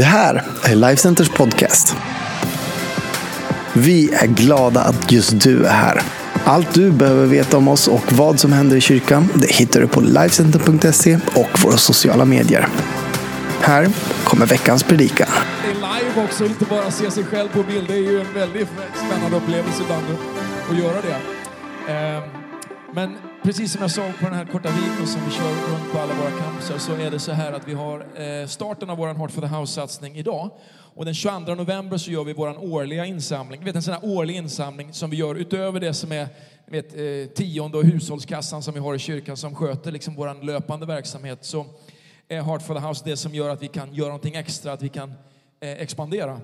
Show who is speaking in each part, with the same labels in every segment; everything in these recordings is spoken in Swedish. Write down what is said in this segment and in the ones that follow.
Speaker 1: Det här är Lifecenters podcast. Vi är glada att just du är här. Allt du behöver veta om oss och vad som händer i kyrkan det hittar du på Lifecenter.se och våra sociala medier. Här kommer veckans predikan.
Speaker 2: Det är live också, inte bara se sig själv på bild. Det är ju en väldigt spännande upplevelse ibland att göra det. Ehm, men precis som jag sa på den här korta videon som vi kör runt på alla våra campusar så är det så här att vi har eh, starten av vår Heart for the House-satsning idag. Och den 22 november så gör vi vår årliga insamling. Vet en sån här årlig insamling som vi gör utöver det som är vet, eh, tionde och hushållskassan som vi har i kyrkan som sköter liksom vår löpande verksamhet. Så är Heart for the House det som gör att vi kan göra någonting extra, att vi kan eh, expandera.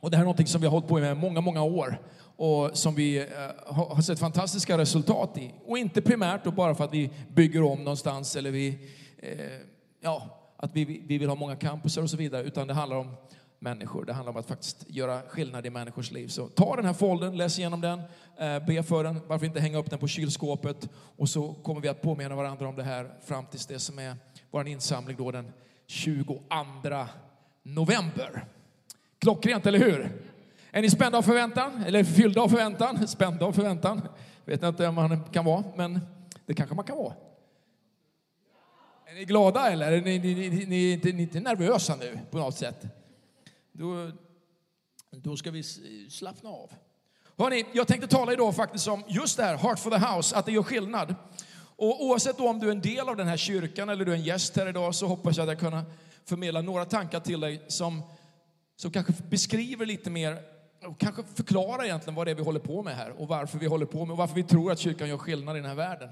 Speaker 2: Och det här är någonting som vi har hållit på med många, många år och som vi eh, har har sett fantastiska resultat i. Och inte primärt då bara för att vi bygger om någonstans eller vi, eh, ja, att vi, vi vill ha många campusar och så vidare, utan det handlar om människor. Det handlar om att faktiskt göra skillnad i människors liv. Så ta den här foldern, läs igenom den, eh, be för den. Varför inte hänga upp den på kylskåpet? Och så kommer vi att påminna varandra om det här fram tills det som är vår insamling då den 22 november. Klockrent, eller hur? Är ni spända av förväntan? Eller fyllda av förväntan? Spända av förväntan? Vet inte om man kan vara, men det kanske man kan vara. Är ni glada eller? Är ni, ni, ni, ni, ni, inte- ni är inte nervösa nu på något sätt? Då, då ska vi slappna av. Hörrni, jag tänkte tala idag faktiskt om just det här, Heart for the House, att det gör skillnad. Och oavsett då om du är en del av den här kyrkan eller du är en gäst här idag så hoppas jag att jag kunna förmedla några tankar till dig som, som kanske beskriver lite mer och kanske förklara egentligen vad det är vi håller på med här och varför vi håller på med och varför vi tror att kyrkan gör skillnad i den här världen.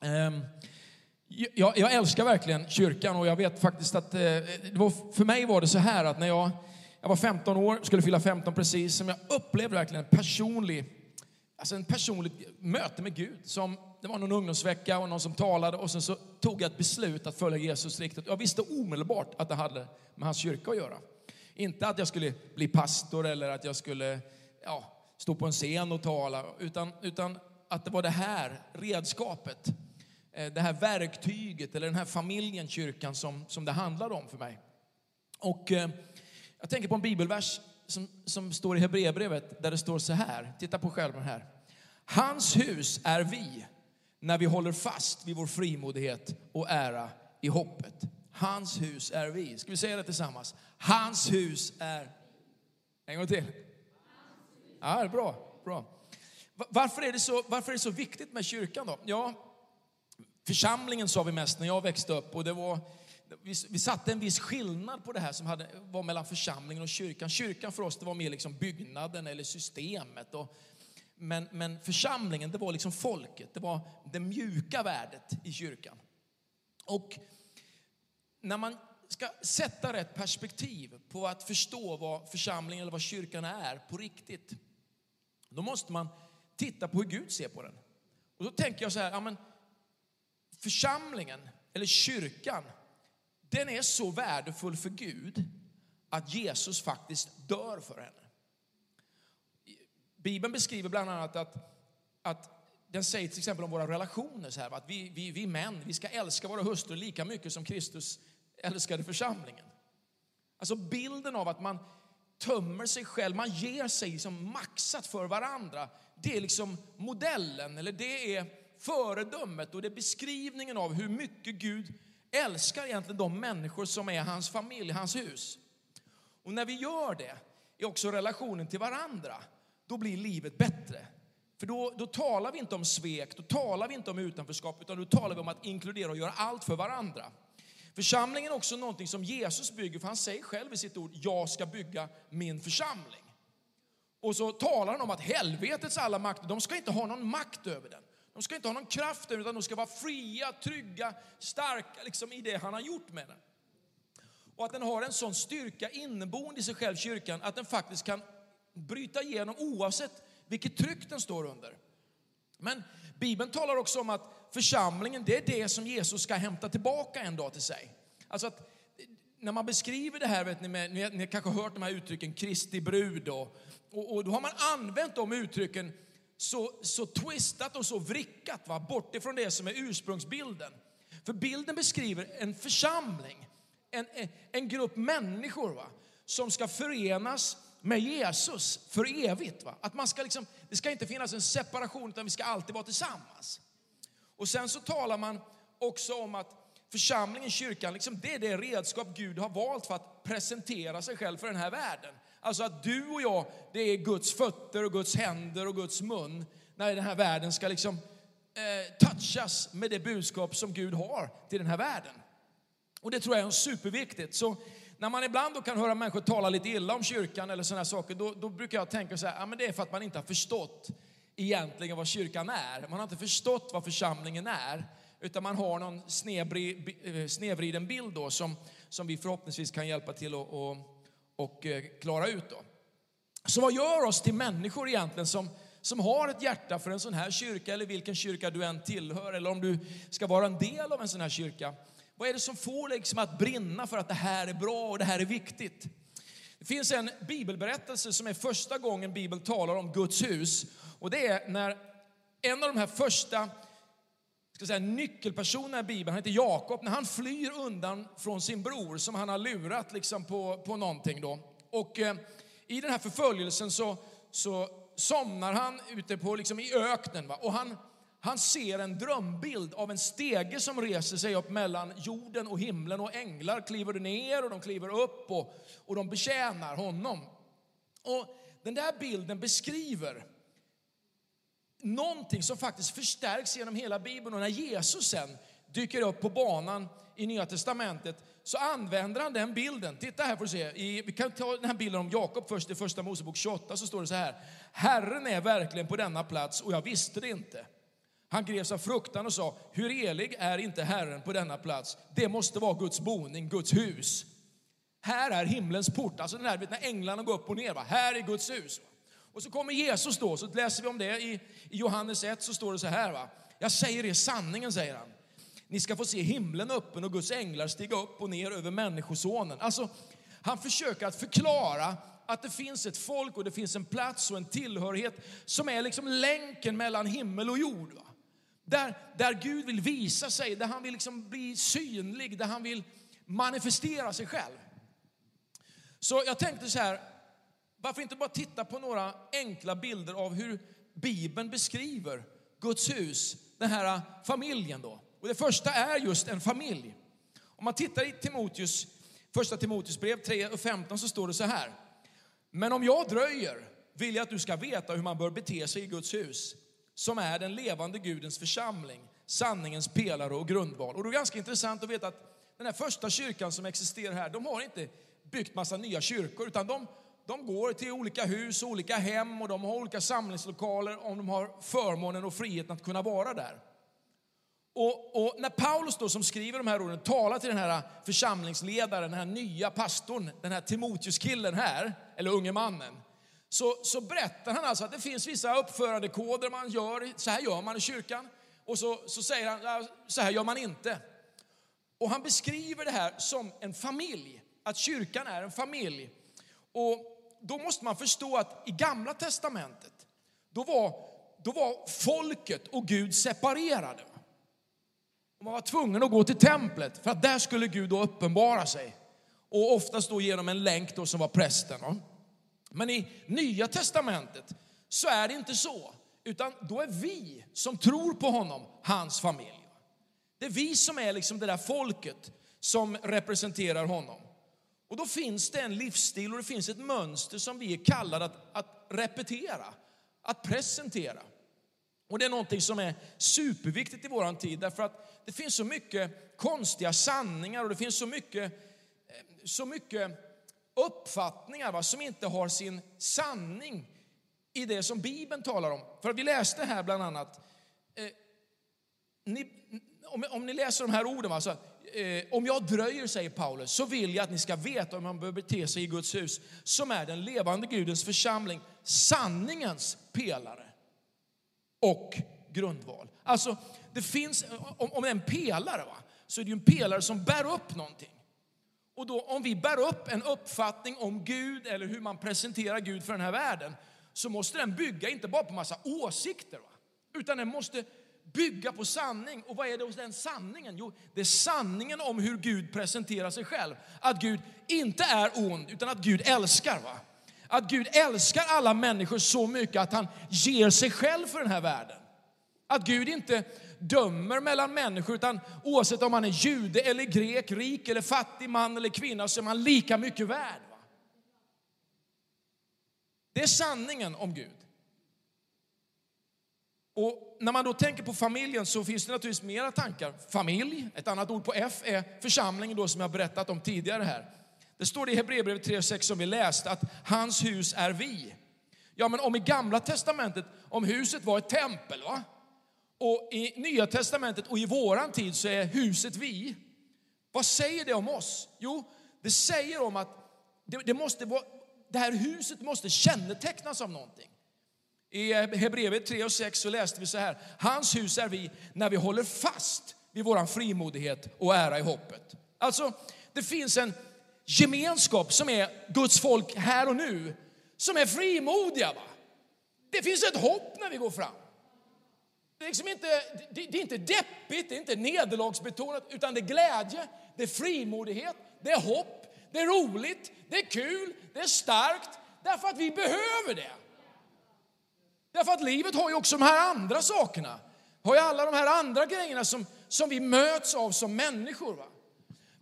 Speaker 2: Ehm, jag, jag älskar verkligen kyrkan och jag vet faktiskt att eh, det var, för mig var det så här att när jag, jag var 15 år, skulle fylla 15 precis, som jag upplevde verkligen en personlig, alltså en personligt möte med Gud. Som, det var någon ungdomsvecka och någon som talade och sen så tog jag ett beslut att följa Jesus riktigt. Jag visste omedelbart att det hade med hans kyrka att göra. Inte att jag skulle bli pastor eller att jag skulle ja, stå på en scen och tala, utan, utan att det var det här redskapet eh, det här verktyget eller den här familjen, kyrkan, som, som det handlade om för mig. Och eh, jag tänker på en bibelvers som, som står i Hebreerbrevet där det står så här. Titta på skärmen här. Hans hus är vi när vi håller fast vid vår frimodighet och ära i hoppet. Hans hus är vi. Ska vi säga det tillsammans? Hans hus är... En gång till. Ja, bra. bra. Varför är, det så, varför är det så viktigt med kyrkan då? Ja, församlingen sa vi mest när jag växte upp och det var vi, vi satte en viss skillnad på det här som hade, var mellan församlingen och kyrkan. Kyrkan för oss det var mer liksom byggnaden eller systemet. Och, men, men församlingen det var liksom folket, det var det mjuka värdet i kyrkan. Och när man ska sätta rätt perspektiv på att förstå vad församlingen eller vad kyrkan är på riktigt, då måste man titta på hur Gud ser på den. Och då tänker jag så här, ja, men församlingen eller kyrkan, den är så värdefull för Gud att Jesus faktiskt dör för henne. Bibeln beskriver bland annat att, att den säger till exempel om våra relationer så här, att vi, vi, vi män, vi ska älska våra hustrur lika mycket som Kristus älskade församlingen. Alltså bilden av att man tömmer sig själv, man ger sig som maxat för varandra. Det är liksom modellen, eller det är föredömet och det är beskrivningen av hur mycket Gud älskar egentligen de människor som är hans familj, hans hus. Och när vi gör det i också relationen till varandra, då blir livet bättre. För då, då talar vi inte om svek, då talar vi inte om utanförskap, utan då talar vi om att inkludera och göra allt för varandra. Församlingen är också någonting som Jesus bygger, för han säger själv i sitt ord, jag ska bygga min församling. Och så talar han om att helvetets alla makter, de ska inte ha någon makt över den. De ska inte ha någon kraft över den, utan de ska vara fria, trygga, starka liksom i det han har gjort med den. Och att den har en sån styrka inneboende i sig själv, kyrkan, att den faktiskt kan bryta igenom oavsett vilket tryck den står under. Men Bibeln talar också om att församlingen, det är det som Jesus ska hämta tillbaka en dag till sig. Alltså att när man beskriver det här, vet ni, med, ni, har- ni har kanske hört de här uttrycken, Kristi brud, och, och, och då har man använt de uttrycken så, så twistat och så vrickat, va? bort ifrån det som är ursprungsbilden. För bilden beskriver en församling en, en grupp människor va? som ska förenas med Jesus för evigt. Va? Att man ska liksom, det ska inte finnas en separation utan vi ska alltid vara tillsammans. Och sen så talar man också om att församlingen, kyrkan, liksom det är det redskap Gud har valt för att presentera sig själv för den här världen. Alltså att du och jag, det är Guds fötter och Guds händer och Guds mun när den här världen ska liksom eh, touchas med det budskap som Gud har till den här världen. Och det tror jag är superviktigt. Så när man ibland då kan höra människor tala lite illa om kyrkan eller sådana saker, då, då, brukar jag tänka så här, ja, men det är för att man inte har förstått egentligen vad kyrkan är. Man har inte förstått vad församlingen är, utan man har någon snedvriden eh, bild då som, som vi förhoppningsvis kan hjälpa till att och, och, klara ut. Då. Så vad gör oss till människor egentligen som, som har ett hjärta för en sån här kyrka eller vilken kyrka du än tillhör eller om du ska vara en del av en sån här kyrka. Vad är det som får dig liksom att brinna för att det här är bra och det här är viktigt? Det finns en bibelberättelse som är första gången Bibeln talar om Guds hus. Och det är när en av de här första ska säga, nyckelpersonerna i Bibeln, han heter Jakob, när han flyr undan från sin bror som han har lurat liksom på, på någonting. Då. Och eh, i den här förföljelsen så, så somnar han ute på, liksom, i öknen. Va? Och han, han ser en drömbild av en stege som reser sig upp mellan jorden och himlen och änglar kliver ner och de kliver upp och, och de betjänar honom. Och den där bilden beskriver någonting som faktiskt förstärks genom hela Bibeln. Och när Jesus sen dyker upp på banan i Nya Testamentet så använder han den bilden. Titta här får du se. I, vi kan ta den här bilden om Jakob först i första Mosebok 28 så står det så här. Herren är verkligen på denna plats och jag visste det inte. Han greps av fruktan och sa, hur helig är inte Herren på denna plats? Det måste vara Guds boning, Guds hus. Här är himlens port, alltså den här, när änglarna går upp och ner. Va? Här är Guds hus. Och så kommer Jesus då, så läser vi om det i, i Johannes 1, så står det så här. Va? Jag säger er sanningen, säger han. Ni ska få se himlen öppen och Guds änglar stiga upp och ner över Människosonen. Alltså, han försöker att förklara att det finns ett folk och det finns en plats och en tillhörighet som är liksom länken mellan himmel och jord. Va? Där, där Gud vill visa sig, där han vill liksom bli synlig, där han vill manifestera sig själv. Så jag tänkte så här, varför inte bara titta på några enkla bilder av hur Bibeln beskriver Guds hus, den här familjen då. Och det första är just en familj. Om man tittar i Timoteus, första Timoteus brev 3 och 15 så står det så här. Men om jag dröjer vill jag att du ska veta hur man bör bete sig i Guds hus, som är den levande Gudens församling, sanningens pelare och grundval. Och det är ganska intressant att veta att den här första kyrkan som existerar här, de har inte byggt massa nya kyrkor, utan de, de går till olika hus, olika hem och de har olika samlingslokaler om de har förmånen och friheten att kunna vara där. Och, och, när Paulus då som skriver de här orden talar till den här församlingsledaren, den här nya pastorn, den här Timoteus-killen här, eller unge mannen, så, så berättar han alltså att det finns vissa uppförandekoder man gör, så här gör man i kyrkan. Och så, så säger han, så här gör man inte. Och han beskriver det här som en familj, att kyrkan är en familj. Och då måste man förstå att i gamla testamentet, då var, då var folket och Gud separerade. Och man var tvungen att gå till templet för att där skulle Gud då uppenbara sig. Och oftast då genom en länk då som var prästen. Men i Nya Testamentet så är det inte så. Utan då är vi som tror på honom, hans familj. Det är vi som är liksom det där folket som representerar honom. Och då finns det en livsstil och det finns ett mönster som vi är kallade att, att repetera, att presentera. Och det är någonting som är superviktigt i våran tid därför att det finns så mycket konstiga sanningar och det finns så mycket, eh, så mycket uppfattningar va, som inte har sin sanning i det som Bibeln talar om. För vi läste här bland annat, eh, ni, om, om, ni läser de här orden, va, så, eh, om jag dröjer, säger Paulus, så vill jag att ni ska veta hur man bör bete sig i Guds hus, som är den levande Gudens församling, sanningens pelare och grundval. Alltså, det finns, om, om det är en pelare, va, så är det ju en pelare som bär upp någonting. Och då, om vi bär upp en uppfattning om Gud eller hur man presenterar Gud för den här världen, så måste den bygga inte bara på massa åsikter, va? utan den måste bygga på sanning. Och vad är det hos den sanningen? Jo, det är sanningen om hur Gud presenterar sig själv. Att Gud inte är ond, utan att Gud älskar. Va? Att Gud älskar alla människor så mycket att han ger sig själv för den här världen. Att Gud inte dömer mellan människor, utan oavsett om man är jude eller grek, rik eller fattig, man eller kvinna, så är man lika mycket värd. Va? Det är sanningen om Gud. Och när man då tänker på familjen så finns det naturligtvis mera tankar. Familj, ett annat ord på F är församlingen då som jag berättat om tidigare här. Det står det i Hebreerbrevet 3.6 som vi läste att hans hus är vi. Ja, men om i gamla testamentet, om huset var ett tempel, va? och i nya testamentet och i våran tid så är huset vi. Vad säger det om oss? Jo, det säger om att det, det måste vara, det här huset måste kännetecknas av någonting. I Hebreerbrevet 3 och 6 så läste vi så här. Hans hus är vi när vi håller fast vid vår frimodighet och ära i hoppet. Alltså, det finns en gemenskap som är Guds folk här och nu, som är frimodiga. Va? Det finns ett hopp när vi går fram. Det är, liksom inte, det, det är inte deppigt, det är inte nederlagsbetonat, utan det är glädje, det är frimodighet, det är hopp, det är roligt, det är kul, det är starkt, därför att vi behöver det. Därför att livet har ju också de här andra sakerna. Har ju alla de här andra grejerna som, som vi möts av som människor. Va?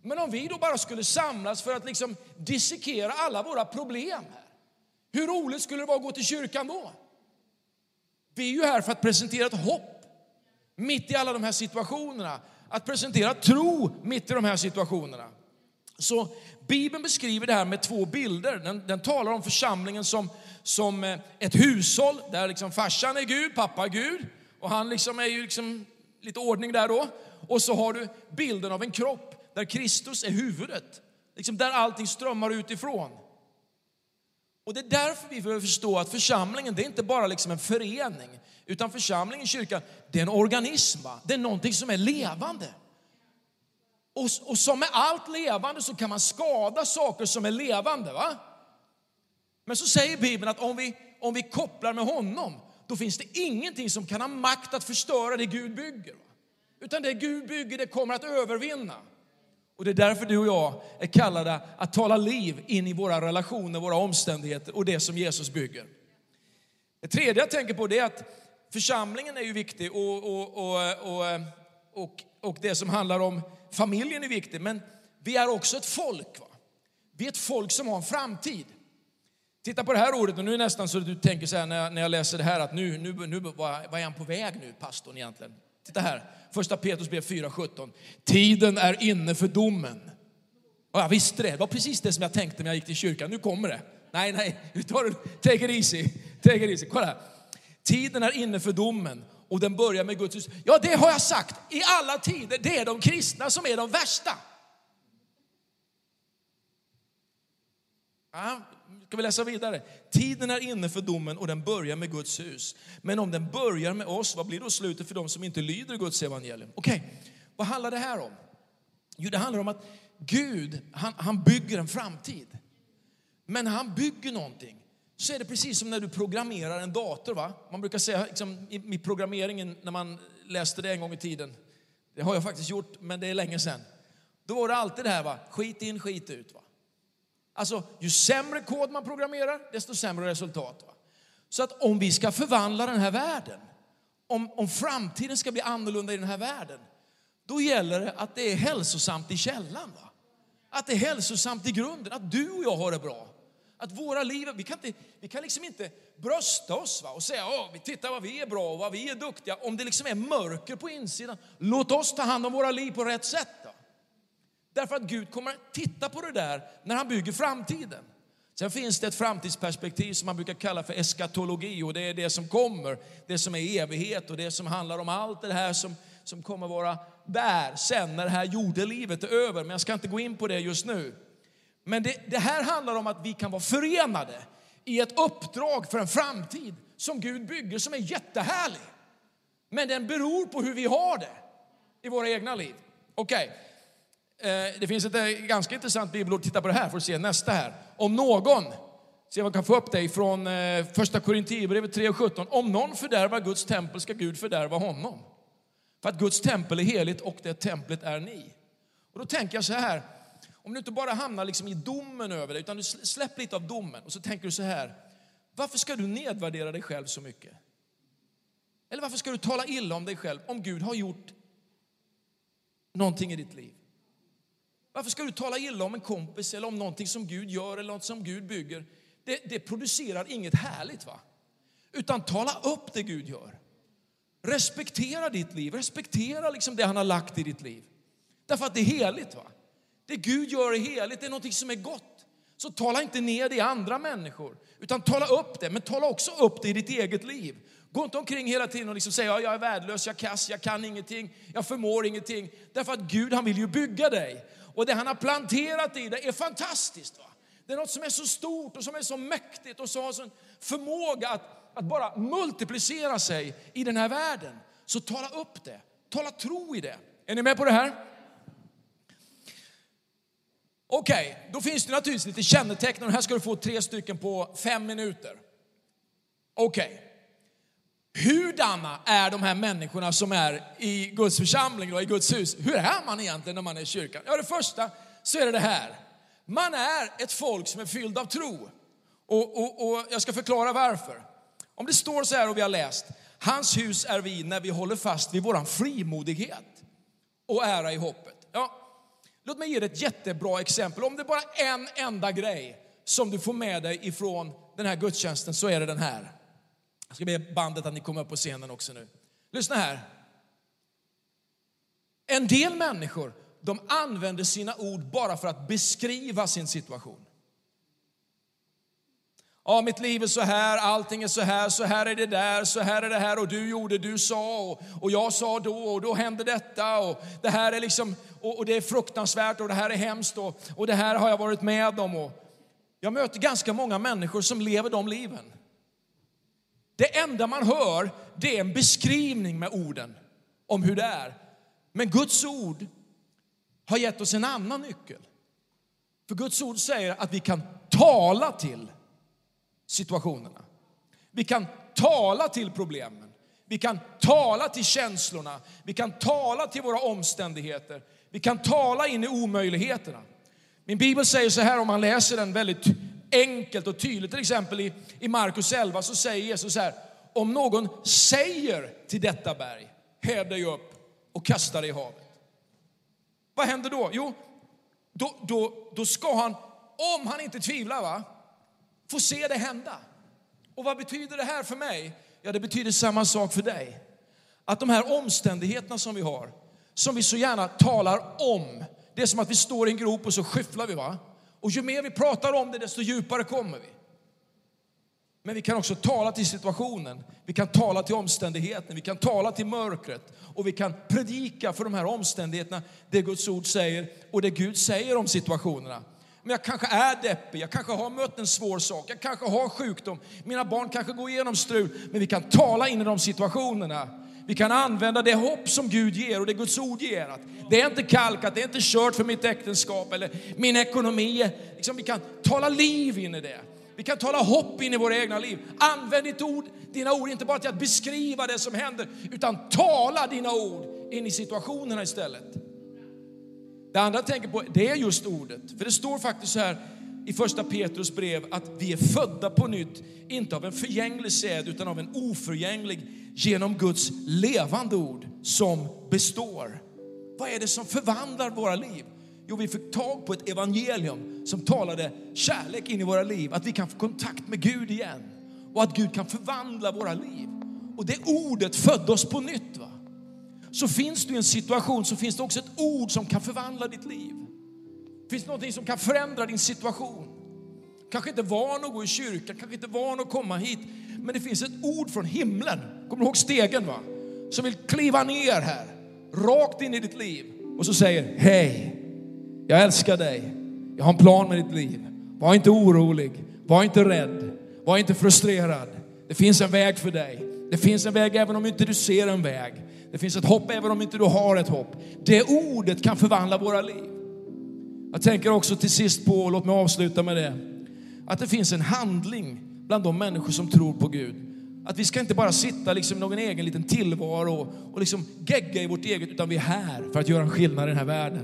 Speaker 2: Men om vi då bara skulle samlas för att liksom dissekera alla våra problem här. Hur roligt skulle det vara att gå till kyrkan då? Vi är ju här för att presentera ett hopp mitt i alla de här situationerna. Att presentera tro mitt i de här situationerna. Så Bibeln beskriver det här med två bilder. Den, den talar om församlingen som, som eh, ett hushåll där liksom farsan är Gud, pappa är Gud. Och han liksom är ju liksom lite ordning där då. Och så har du bilden av en kropp där Kristus är huvudet. Liksom där allting strömmar utifrån. Och det är därför vi behöver förstå att församlingen, det är inte bara liksom en förening. Utan församlingen, kyrkan, det är en organism. Va? Det är någonting som är levande. Och, och som med allt levande så kan man skada saker som är levande. va? Men så säger Bibeln att om vi, om vi kopplar med honom, då finns det ingenting som kan ha makt att förstöra det Gud bygger. Utan det Gud bygger, det kommer att övervinna. Och det är därför du och jag är kallade att tala liv in i våra relationer, våra omständigheter och det som Jesus bygger. Det tredje jag tänker på är att församlingen är ju viktig och, och, och, och, och, det som handlar om familjen är viktigt. Men vi är också ett folk. Va? Vi är ett folk som har en framtid. Titta på det här ordet och nu är det nästan så att du tänker så här när jag, när jag läser det här att nu, nu, nu vad är han på väg nu, pastorn egentligen? Titta här, första Petrus brev 4.17. Tiden är inne för domen. Och jag visste det, det var precis det som jag tänkte när jag gick till kyrkan. Nu kommer det. Nej, nej, nu tar du, take it easy. Take it easy. Kolla här. Tiden är inne för domen och den börjar med Guds hus. Ja, det har jag sagt i alla tider. Det är de kristna som är de värsta. Ja, ska vi läsa vidare? Tiden är inne för domen och den börjar med Guds hus. Men om den börjar med oss, vad blir då slutet för dem som inte lyder Guds evangelium? Okej, okay. vad handlar det här om? Jo, det handlar om att Gud, han, han bygger en framtid. Men när han bygger någonting så är det precis som när du programmerar en dator. Va? Man brukar säga liksom, i, i programmeringen, när man läste det en gång i tiden, det har jag faktiskt gjort, men det är länge sedan. Då var det alltid det här, va? skit in, skit ut. Va? Alltså, ju sämre kod man programmerar, desto sämre resultat. Va? Så att om vi ska förvandla den här världen, om, om framtiden ska bli annorlunda i den här världen, då gäller det att det är hälsosamt i källan. Va? Att det är hälsosamt i grunden, att du och jag har det bra. Att våra liv, vi kan, inte, vi kan liksom inte brösta oss va? och säga att vi tittar vad vi är bra och vad vi är duktiga. Om det liksom är mörker på insidan, låt oss ta hand om våra liv på rätt sätt. Därför att Gud kommer titta på det där när han bygger framtiden. Sen finns det ett framtidsperspektiv som man brukar kalla för eskatologi och det är det som kommer, det som är evighet och det som handlar om allt det här som, som kommer vara där sen när det här jordelivet är över. Men jag ska inte gå in på det just nu. Men det, det här handlar om att vi kan vara förenade i ett uppdrag för en framtid som Gud bygger som är jättehärlig. Men den beror på hur vi har det i våra egna liv. Okej, okay. Eh, det finns ett eh, ganska intressant bibelord. Titta på det här, får du se nästa här. Om någon, se vad kan få upp dig från eh, första Korinthierbrevet 3.17. Om någon fördärvar Guds tempel ska Gud fördärva honom. För att Guds tempel är heligt och det templet är ni. Och då tänker jag så här, om du inte bara hamnar liksom i domen över det, utan du släpper lite av domen och så tänker du så här, varför ska du nedvärdera dig själv så mycket? Eller varför ska du tala illa om dig själv om Gud har gjort någonting i ditt liv? Varför ska du tala illa om en kompis eller om någonting som Gud gör eller något som Gud bygger? Det, det producerar inget härligt va? Utan tala upp det Gud gör. Respektera ditt liv, respektera liksom det han har lagt i ditt liv. Därför att det är heligt. va? Det Gud gör är heligt, det är något som är gott. Så tala inte ner det i andra människor, utan tala upp det, men tala också upp det i ditt eget liv. Gå inte omkring hela tiden och liksom säga ja, jag är värdelös, jag är kass, jag kan ingenting, jag förmår ingenting. Därför att Gud han vill ju bygga dig. Och det han har planterat i dig är fantastiskt. Va? Det är något som är så stort och som är så mäktigt och som har sån förmåga att, att bara multiplicera sig i den här världen. Så tala upp det, tala tro i det. Är ni med på det här? Okej, okay, då finns det naturligtvis lite kännetecken och här ska du få tre stycken på fem minuter. Okej. Okay. Hurdana är de här människorna som är i Guds församling då, i Guds hus? Hur är man egentligen när man är i kyrkan? Ja, det första så är det det här. Man är ett folk som är fylld av tro. Och, och, och jag ska förklara varför. Om det står så här och vi har läst, hans hus är vi när vi håller fast vid våran frimodighet och ära i hoppet. Ja, låt mig ge dig ett jättebra exempel. Om det är bara en enda grej som du får med dig ifrån den här gudstjänsten så är det den här. Jag ska be bandet att ni kommer upp på scenen också nu. Lyssna här. En del människor, de använder sina ord bara för att beskriva sin situation. Ja, mitt liv är så här, allting är så här, så här är det där, så här är det här och du gjorde, du sa och, och jag sa då och då hände detta och det här är liksom, och, och det är fruktansvärt och det här är hemskt och, och det här har jag varit med om. Och jag möter ganska många människor som lever de liven. Det enda man hör, det är en beskrivning med orden om hur det är. Men Guds ord har gett oss en annan nyckel. För Guds ord säger att vi kan tala till situationerna. Vi kan tala till problemen. Vi kan tala till känslorna. Vi kan tala till våra omständigheter. Vi kan tala in i omöjligheterna. Min bibel säger så här om man läser den väldigt enkelt och tydligt. Till exempel i, i Markus 11 så säger Jesus så här, om någon säger till detta berg, häv dig upp och kasta dig i havet. Vad händer då? Jo, då, då, då ska han, om han inte tvivlar, va, få se det hända. Och vad betyder det här för mig? Ja, det betyder samma sak för dig. Att de här omständigheterna som vi har, som vi så gärna talar om, det är som att vi står i en grop och så skyfflar vi. va? Och ju mer vi pratar om det, desto djupare kommer vi. Men vi kan också tala till situationen, vi kan tala till omständigheten, vi kan tala till mörkret och vi kan predika för de här omständigheterna det Guds ord säger och det Gud säger om situationerna. Men jag kanske är deppig, jag kanske har mött en svår sak, jag kanske har sjukdom, mina barn kanske går igenom strul, men vi kan tala in i de situationerna. Vi kan använda det hopp som Gud ger och det Guds ord ger. Att det är inte kalkat, det är inte kört för mitt äktenskap eller min ekonomi. Liksom vi kan tala liv in i det. Vi kan tala hopp in i våra egna liv. Använd ditt ord, dina ord inte bara till att beskriva det som händer, utan tala dina ord in i situationerna istället. Det andra jag tänker på, det är just ordet. För det står faktiskt så här i första Petrus brev att vi är födda på nytt, inte av en förgänglig säd utan av en oförgänglig genom Guds levande ord som består. Vad är det som förvandlar våra liv? Jo, vi fick tag på ett evangelium som talade kärlek in i våra liv. Att vi kan få kontakt med Gud igen och att Gud kan förvandla våra liv. Och det ordet födde oss på nytt. Va? Så finns du i en situation så finns det också ett ord som kan förvandla ditt liv. Finns det någonting som kan förändra din situation? Kanske inte van att gå i kyrkan, kanske inte van att komma hit. Men det finns ett ord från himlen, kommer du ihåg stegen va? Som vill kliva ner här, rakt in i ditt liv och så säger hej, jag älskar dig. Jag har en plan med ditt liv. Var inte orolig. Var inte rädd. Var inte frustrerad. Det finns en väg för dig. Det finns en väg även om inte du ser en väg. Det finns ett hopp även om inte du har ett hopp. Det ordet kan förvandla våra liv. Jag tänker också till sist på, låt mig avsluta med det, att det finns en handling bland de människor som tror på Gud. Att vi ska inte bara sitta liksom i någon egen liten tillvaro och, och liksom gegga i vårt eget, utan vi är här för att göra en skillnad i den här världen.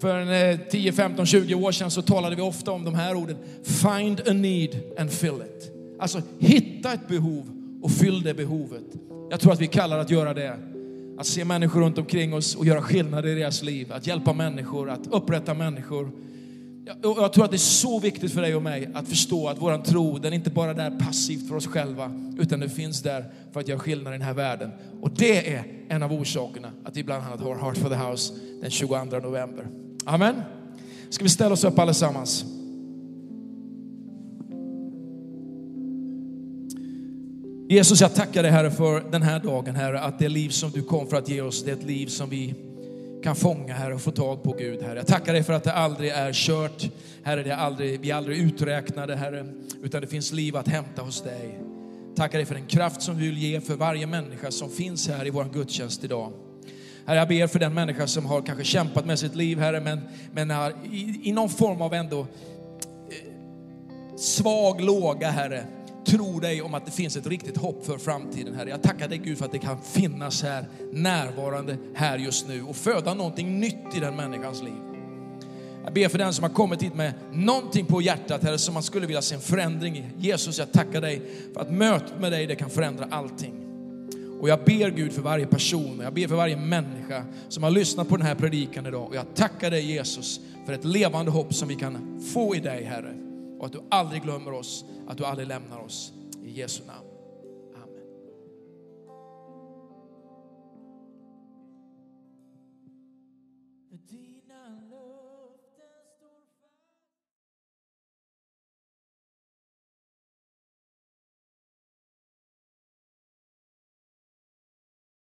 Speaker 2: För en, 10, 15, 20 år sedan så talade vi ofta om de här orden. Find a need and fill it. Alltså hitta ett behov och fyll det behovet. Jag tror att vi kallar att göra det. Att se människor runt omkring oss och göra skillnad i deras liv. Att hjälpa människor, att upprätta människor. Jag, jag tror att det är så viktigt för dig och mig att förstå att vår tro, den är inte bara där passivt för oss själva, utan den finns där för att göra skillnad i den här världen. Och det är en av orsakerna att vi bland annat har Heart for the House den 22 november. Amen. Ska vi ställa oss upp allesammans? Jesus, jag tackar dig Herre för den här dagen, Herre, att det liv som du kom för att ge oss, det är ett liv som vi kan fånga, Herre, och få tag på, Gud, Herre. Jag tackar dig för att det aldrig är kört, Herre, det är aldrig, vi är aldrig uträknade, Herre, utan det finns liv att hämta hos dig. Tackar dig för den kraft som du vill ge för varje människa som finns här i vår gudstjänst idag. Herre, jag ber för den människa som har kanske kämpat med sitt liv, Herre, men, men har i, i någon form av ändå eh, svag låga, Herre, tror dig om att det finns ett riktigt hopp för framtiden, Herre. Jag tackar dig Gud för att det kan finnas här, närvarande här just nu och föda någonting nytt i den människans liv. Jag ber för den som har kommit hit med någonting på hjärtat, Herre, som man skulle vilja se en förändring i. Jesus, jag tackar dig för att mötet med dig, det kan förändra allting. Och jag ber Gud för varje person, jag ber för varje människa som har lyssnat på den här predikan idag. Och jag tackar dig Jesus för ett levande hopp som vi kan få i dig Herre. Och att du aldrig glömmer oss, att du aldrig lämnar oss. I Jesu namn.